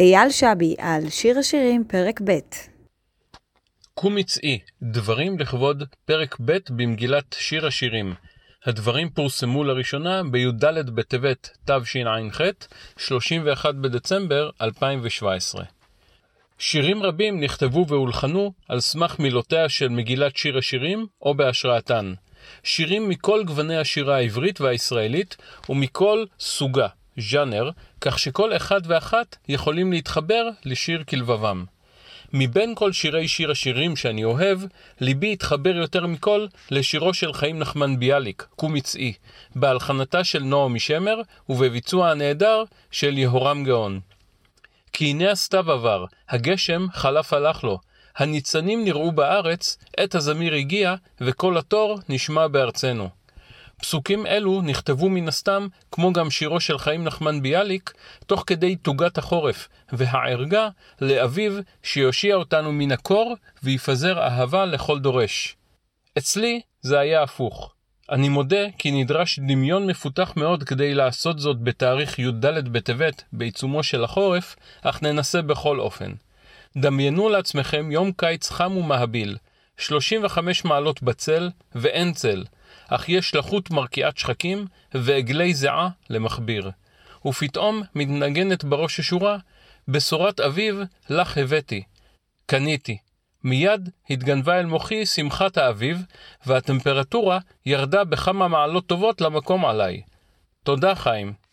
אייל שבי על שיר השירים, פרק ב'. קום מצאי, דברים לכבוד פרק ב' במגילת שיר השירים. הדברים פורסמו לראשונה בי"ד בטבת תשע"ח, 31 בדצמבר 2017. שירים רבים נכתבו והולחנו על סמך מילותיה של מגילת שיר השירים או בהשראתן. שירים מכל גווני השירה העברית והישראלית ומכל סוגה, ז'אנר, כך שכל אחד ואחת יכולים להתחבר לשיר כלבבם. מבין כל שירי שיר השירים שאני אוהב, ליבי התחבר יותר מכל לשירו של חיים נחמן ביאליק, קומצאי, בהלחנתה של נעמי שמר ובביצוע הנהדר של יהורם גאון. כי הנה הסתיו עבר, הגשם חלף הלך לו, הניצנים נראו בארץ, עת הזמיר הגיע, וקול התור נשמע בארצנו. פסוקים אלו נכתבו מן הסתם, כמו גם שירו של חיים נחמן ביאליק, תוך כדי תוגת החורף, והערגה לאביו שיושיע אותנו מן הקור, ויפזר אהבה לכל דורש. אצלי זה היה הפוך. אני מודה כי נדרש דמיון מפותח מאוד כדי לעשות זאת בתאריך י"ד בטבת, בעיצומו של החורף, אך ננסה בכל אופן. דמיינו לעצמכם יום קיץ חם ומהביל, 35 מעלות בצל ואין צל, אך יש לחות מרקיעת שחקים ועגלי זיעה למכביר. ופתאום מתנגנת בראש השורה, בשורת אביב לך הבאתי. קניתי. מיד התגנבה אל מוחי שמחת האביב, והטמפרטורה ירדה בכמה מעלות טובות למקום עליי. תודה, חיים.